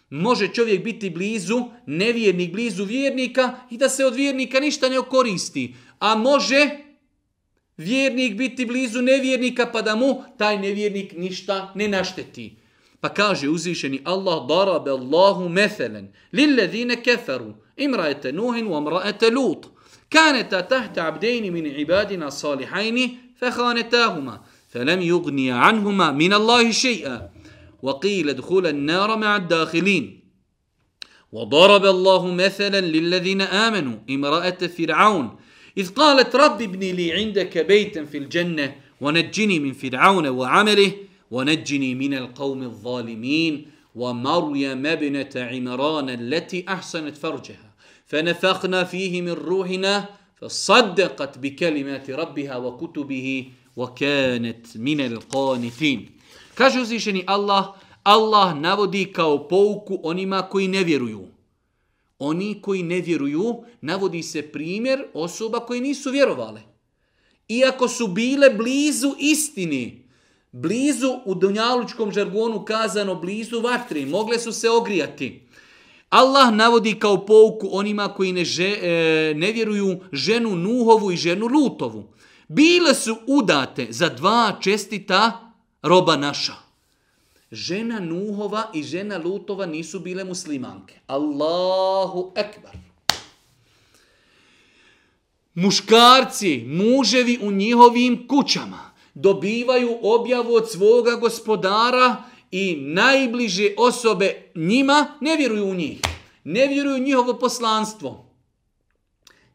Speaker 1: Može čovjek biti blizu nevjernik, blizu vjernika i da se od vjernika ništa ne okoristi. A može vjernik biti blizu nevjernika pa da mu taj nevjernik ništa ne našteti. Pa kaže uzvišeni Allah darabe Allahu methelen lillezine keferu imraete nuhin u amraete lut. Kaneta tahta abdejni min ibadina salihajni fehanetahuma. Kaneta فلم يغني عنهما من الله شيئا وقيل ادخل النار مع الداخلين وضرب الله مثلا للذين امنوا امراه فرعون اذ قالت رب ابن لي عندك بيتا في الجنه ونجني من فرعون وعمله ونجني من القوم الظالمين ومريم ابنه عمران التي احسنت فرجها فنفخنا فيه من روحنا فصدقت بكلمات ربها وكتبه وَكَانَتْ مِنَ الْقَانِتِينَ Kaže uzvišeni Allah, Allah navodi kao pouku onima koji ne vjeruju. Oni koji ne vjeruju, navodi se primjer osoba koje nisu vjerovale. Iako su bile blizu istini, blizu u donjalučkom žargonu kazano blizu vatri, mogle su se ogrijati. Allah navodi kao pouku onima koji ne, že, e, ne vjeruju ženu Nuhovu i ženu Lutovu bile su udate za dva čestita roba naša. Žena Nuhova i žena Lutova nisu bile muslimanke. Allahu ekbar. Muškarci, muževi u njihovim kućama dobivaju objavu od svoga gospodara i najbliže osobe njima ne vjeruju u njih. Ne vjeruju u njihovo poslanstvo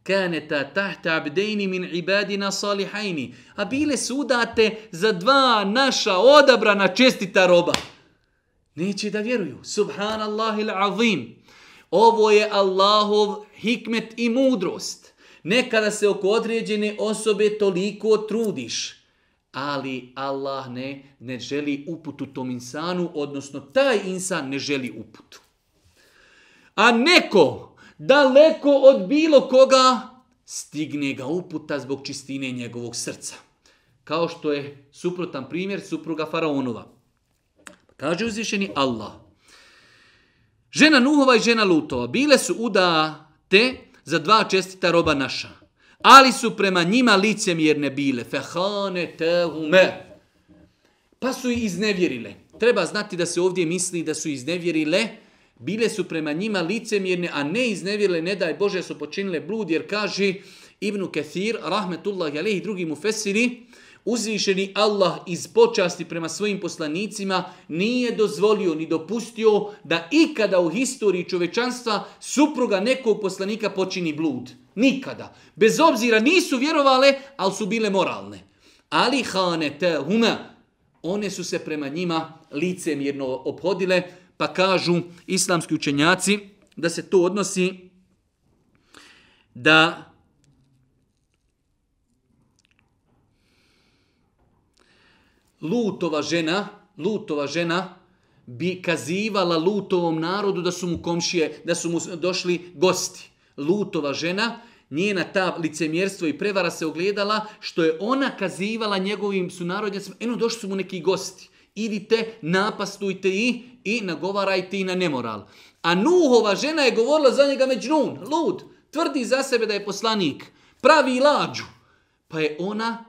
Speaker 1: kaneta tahta abdejni min ibadina salihajni. A bile su udate za dva naša odabrana čestita roba. Neće da vjeruju. Subhanallah il azim. Ovo je Allahov hikmet i mudrost. Nekada se oko određene osobe toliko trudiš. Ali Allah ne, ne želi uputu tom insanu, odnosno taj insan ne želi uputu. A neko daleko od bilo koga stigne ga uputa zbog čistine njegovog srca. Kao što je suprotan primjer supruga Faraonova. Kaže uzvišeni Allah. Žena Nuhova i žena Lutova bile su udate za dva čestita roba naša. Ali su prema njima licemjerne bile. Fehane tehume. Pa su iznevjerile. Treba znati da se ovdje misli da su iznevjerile. Fehane bile su prema njima licemjerne, a ne iznevjerile, ne daj Bože, su počinile blud, jer kaže Ibnu Kathir, rahmetullah, jalehi drugim u Fesiri, uzvišeni Allah iz počasti prema svojim poslanicima nije dozvolio ni dopustio da ikada u historiji čovečanstva supruga nekog poslanika počini blud. Nikada. Bez obzira nisu vjerovale, ali su bile moralne. Ali hane te hume, one su se prema njima licemjerno obhodile, pa kažu islamski učenjaci da se to odnosi da lutova žena, lutova žena bi kazivala lutovom narodu da su mu komšije, da su mu došli gosti. Lutova žena, njena ta licemjerstvo i prevara se ogledala što je ona kazivala njegovim sunarodnjacima, eno došli su mu neki gosti idite, napastujte i i nagovarajte i na nemoral. A Nuhova žena je govorila za njega Međnun, lud, tvrdi za sebe da je poslanik, pravi lađu. Pa je ona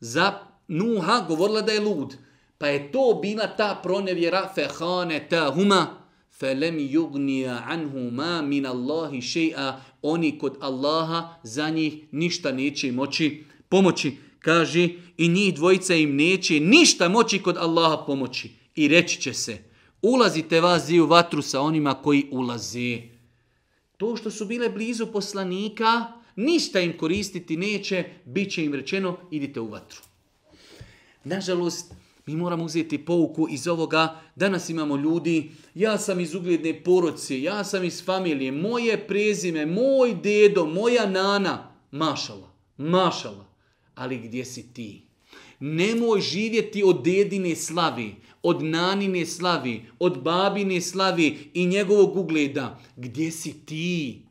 Speaker 1: za Nuha govorila da je lud. Pa je to bila ta pronevjera fehane ta huma felem yugniya anhuma min Allahi shay'a oni kod Allaha za njih ništa neće moći pomoći kaže i njih dvojica im neće ništa moći kod Allaha pomoći. I reći će se, ulazite vazi u vatru sa onima koji ulazi. To što su bile blizu poslanika, ništa im koristiti neće, bit će im rečeno, idite u vatru. Nažalost, mi moramo uzeti pouku iz ovoga. Danas imamo ljudi, ja sam iz ugljedne poroci, ja sam iz familije, moje prezime, moj dedo, moja nana, mašala, mašala ali gdje si ti? Nemoj živjeti od dedine slavi, od nanine slavi, od babine slavi i njegovog ugleda. Gdje si ti?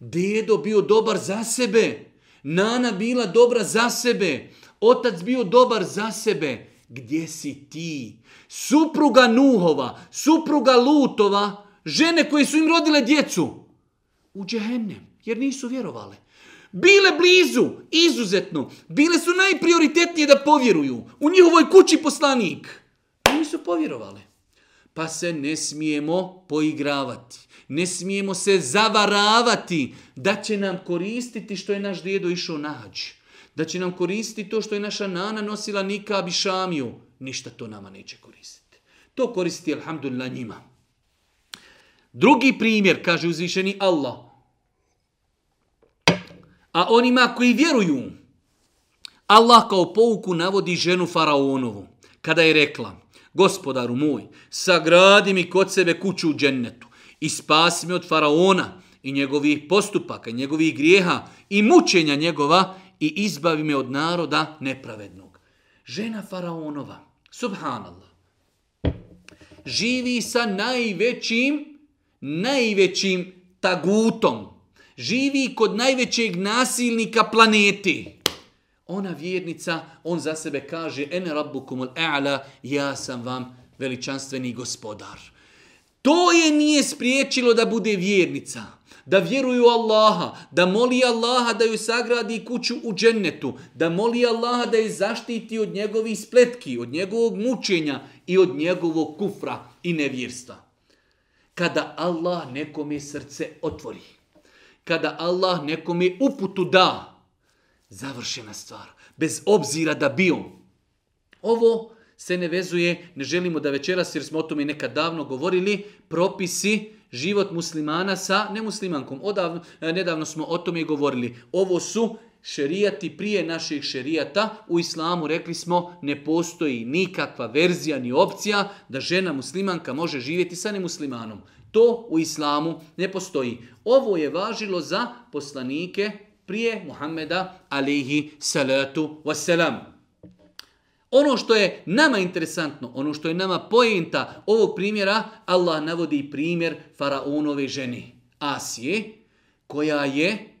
Speaker 1: Dedo bio dobar za sebe, nana bila dobra za sebe, otac bio dobar za sebe. Gdje si ti? Supruga Nuhova, supruga Lutova, žene koje su im rodile djecu. U džehennem, jer nisu vjerovale bile blizu, izuzetno, bile su najprioritetnije da povjeruju. U njihovoj kući poslanik. Oni su povjerovali. Pa se ne smijemo poigravati. Ne smijemo se zavaravati da će nam koristiti što je naš djedo išao nađ. Da će nam koristiti to što je naša nana nosila nika abišamiju. Ništa to nama neće koristiti. To koristi, alhamdulillah, njima. Drugi primjer, kaže uzvišeni Allah. A onima koji vjeruju, Allah kao pouku navodi ženu Faraonovu, kada je rekla, gospodaru moj, sagradi mi kod sebe kuću u džennetu i spasi mi od Faraona i njegovih postupaka, njegovih grijeha i mučenja njegova i izbavi me od naroda nepravednog. Žena Faraonova, subhanallah, živi sa najvećim, najvećim tagutom, živi kod najvećeg nasilnika planeti. Ona vjernica, on za sebe kaže, ene rabbukum al-a'la, ja sam vam veličanstveni gospodar. To je nije spriječilo da bude vjernica. Da vjeruju Allaha, da moli Allaha da ju sagradi kuću u džennetu, da moli Allaha da je zaštiti od njegovih spletki, od njegovog mučenja i od njegovog kufra i nevjerstva. Kada Allah nekome srce otvori, kada Allah nekom je uputu da, završena stvar, bez obzira da bio. Ovo se ne vezuje, ne želimo da večeras, jer smo o tome nekad davno govorili, propisi život muslimana sa nemuslimankom. Odavno, e, nedavno smo o tome govorili. Ovo su šerijati prije naših šerijata. U islamu rekli smo ne postoji nikakva verzija ni opcija da žena muslimanka može živjeti sa nemuslimanom. To u islamu ne postoji. Ovo je važilo za poslanike prije Muhammeda alihi salatu wasalam. Ono što je nama interesantno, ono što je nama pojenta ovog primjera, Allah navodi primjer faraonove ženi Asije, koja je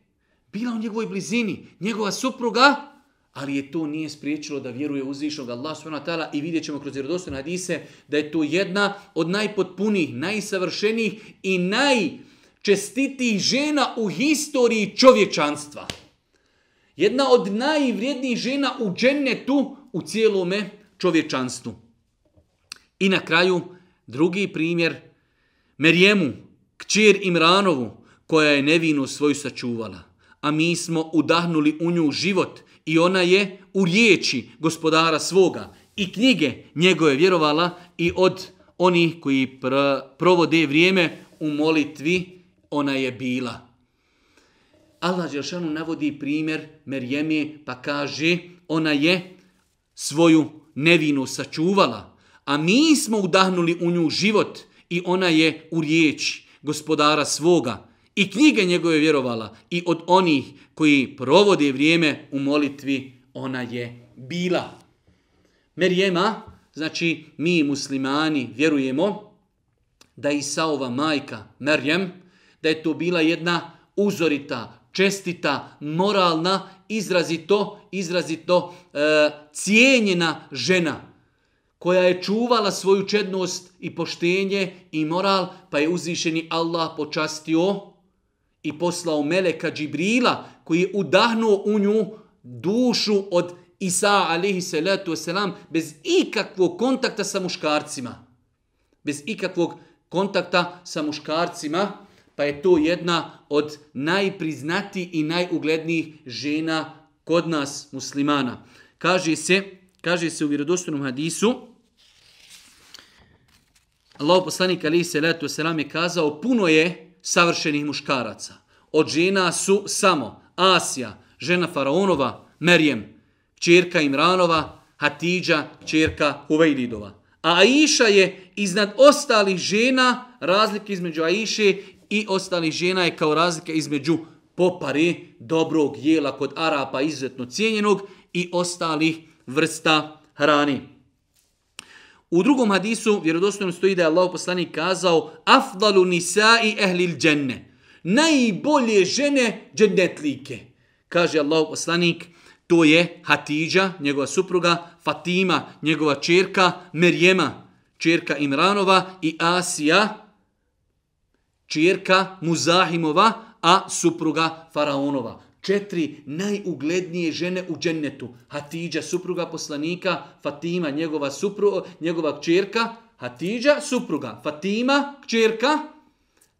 Speaker 1: bila u njegovoj blizini, njegova supruga, ali je to nije spriječilo da vjeruje uzvišnog Allah subhanahu wa ta'ala i vidjet ćemo kroz vjerodostojne hadise da je to jedna od najpotpunijih, najsavršenijih i najčestitijih žena u historiji čovječanstva. Jedna od najvrijednijih žena u džennetu u cijelome čovječanstvu. I na kraju drugi primjer, Merijemu, kćer Imranovu, koja je nevinu svoju sačuvala, a mi smo udahnuli u nju život – i ona je u riječi gospodara svoga i knjige njegove vjerovala i od onih koji pr provode vrijeme u molitvi ona je bila. Allah Đeršanu navodi primjer Merjeme pa kaže ona je svoju nevinu sačuvala, a mi smo udahnuli u nju život i ona je u riječi gospodara svoga i knjige njegove vjerovala i od onih koji provode vrijeme u molitvi ona je bila. Merijema, znači mi muslimani vjerujemo da je Isaova majka Merijem, da je to bila jedna uzorita, čestita, moralna, izrazito, izrazito e, cijenjena žena koja je čuvala svoju čednost i poštenje i moral, pa je uzvišeni Allah počastio i poslao Meleka Džibrila koji je udahnuo u nju dušu od Isa alihi salatu wasalam bez ikakvog kontakta sa muškarcima. Bez ikakvog kontakta sa muškarcima pa je to jedna od najpriznatijih i najuglednijih žena kod nas muslimana. Kaže se, kaže se u vjerodostojnom hadisu, Allahu poslanik alihi salatu wasalam je kazao, puno je savršenih muškaraca. Od žena su samo Asija, žena Faraonova, Merjem, čerka Imranova, Hatidža, čerka Huvejdidova. A Aisha je iznad ostalih žena, razlike između Aiše i ostalih žena je kao razlike između popare, dobrog jela kod Arapa, izuzetno cijenjenog, i ostalih vrsta hrani. U drugom hadisu vjerodostojno stoji da je Allah poslanik kazao Afdalu nisa'i ehlil dženne. Najbolje žene džennetlike. Kaže Allah poslanik, to je Hatidža, njegova supruga, Fatima, njegova čerka, Merjema, čerka Imranova i Asija, čerka Muzahimova, a supruga Faraonova četiri najuglednije žene u džennetu. Hatidža, supruga poslanika, Fatima, njegova, supru, njegova kćerka, Hatidža, supruga, Fatima, kćerka,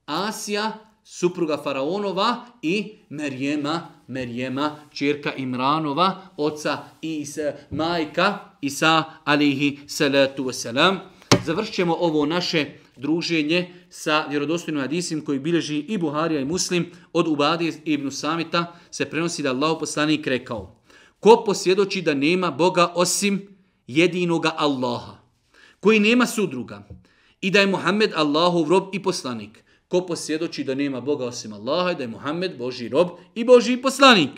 Speaker 1: Asija, supruga Faraonova i Merjema, Merjema, čerka Imranova, oca i majka Isa, alihi salatu wasalam. Završćemo ovo naše druženje sa vjerodostojnim hadisim koji bileži i Buharija i Muslim od Ubadi ibn Samita se prenosi da Allah poslanik rekao ko posvjedoči da nema Boga osim jedinoga Allaha koji nema sudruga i da je Muhammed Allahov rob i poslanik ko posvjedoči da nema Boga osim Allaha i da je Muhammed Boži rob i Boži poslanik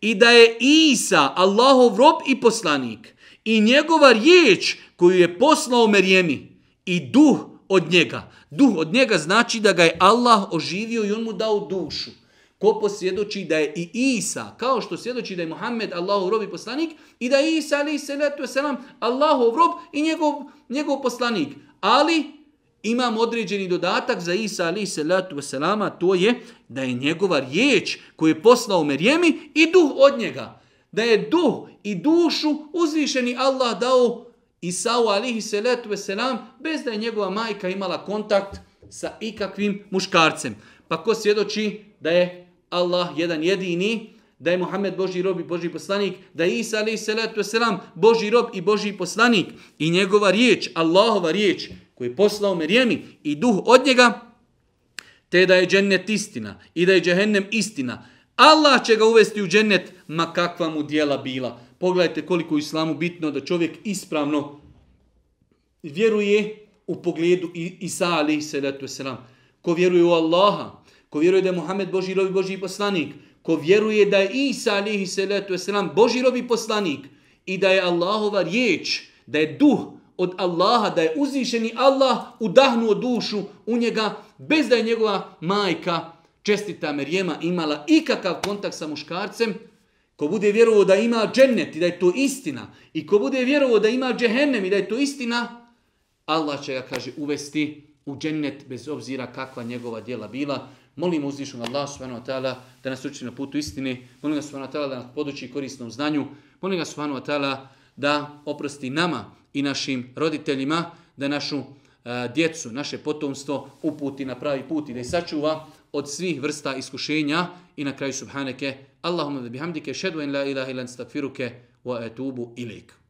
Speaker 1: i da je Isa Allahov rob i poslanik i njegova riječ koju je poslao Merijemi i duh od njega. Duh od njega znači da ga je Allah oživio i on mu dao dušu. Ko posvjedoči da je i Isa, kao što svjedoči da je Muhammed Allahov rob i poslanik, i da je Isa, ali i salatu wasalam, Allahov rob i njegov, njegov poslanik. Ali imam određeni dodatak za Isa, ali i salatu wasalama, to je da je njegova riječ koju je poslao Merjemi i duh od njega. Da je duh i dušu uzvišeni Allah dao uh, Isau alihi salatu selam bez da je njegova majka imala kontakt sa ikakvim muškarcem. Pa ko svjedoči da je Allah jedan jedini, da je Muhammed Boži rob i Boži poslanik, da je Isa alaihi salatu wasalam Boži rob i Boži poslanik i njegova riječ, Allahova riječ koju je poslao Merijemi i duh od njega, te da je džennet istina i da je džehennem istina. Allah će ga uvesti u džennet, ma kakva mu dijela bila. Pogledajte koliko je islamu bitno da čovjek ispravno vjeruje u pogledu Isa alaihi salatu wasalam. Ko vjeruje u Allaha, ko vjeruje da je Muhammed Boži rovi Boži poslanik, ko vjeruje da je Isa alaihi salatu wasalam Boži rovi poslanik i da je Allahova riječ, da je duh od Allaha, da je uzvišeni Allah udahnuo dušu u njega bez da je njegova majka čestita Merijema imala ikakav kontakt sa muškarcem, ko bude vjerovao da ima džennet i da je to istina, i ko bude vjerovao da ima džehennem i da je to istina, Allah će ga, kaže, uvesti u džennet bez obzira kakva njegova djela bila. Molim uzvišnog Allah subhanahu wa ta'ala da nas uči na putu istine, molim ga subhanahu wa ta'ala da nas podući korisnom znanju, molim ga subhanahu wa ta'ala da oprosti nama i našim roditeljima, da našu a, e, djecu, naše potomstvo uputi na pravi put i da ih sačuva od svih vrsta iskušenja i na kraju subhanake, اللهم بحمدك اشهد ان لا اله الا انت استغفرك واتوب اليك.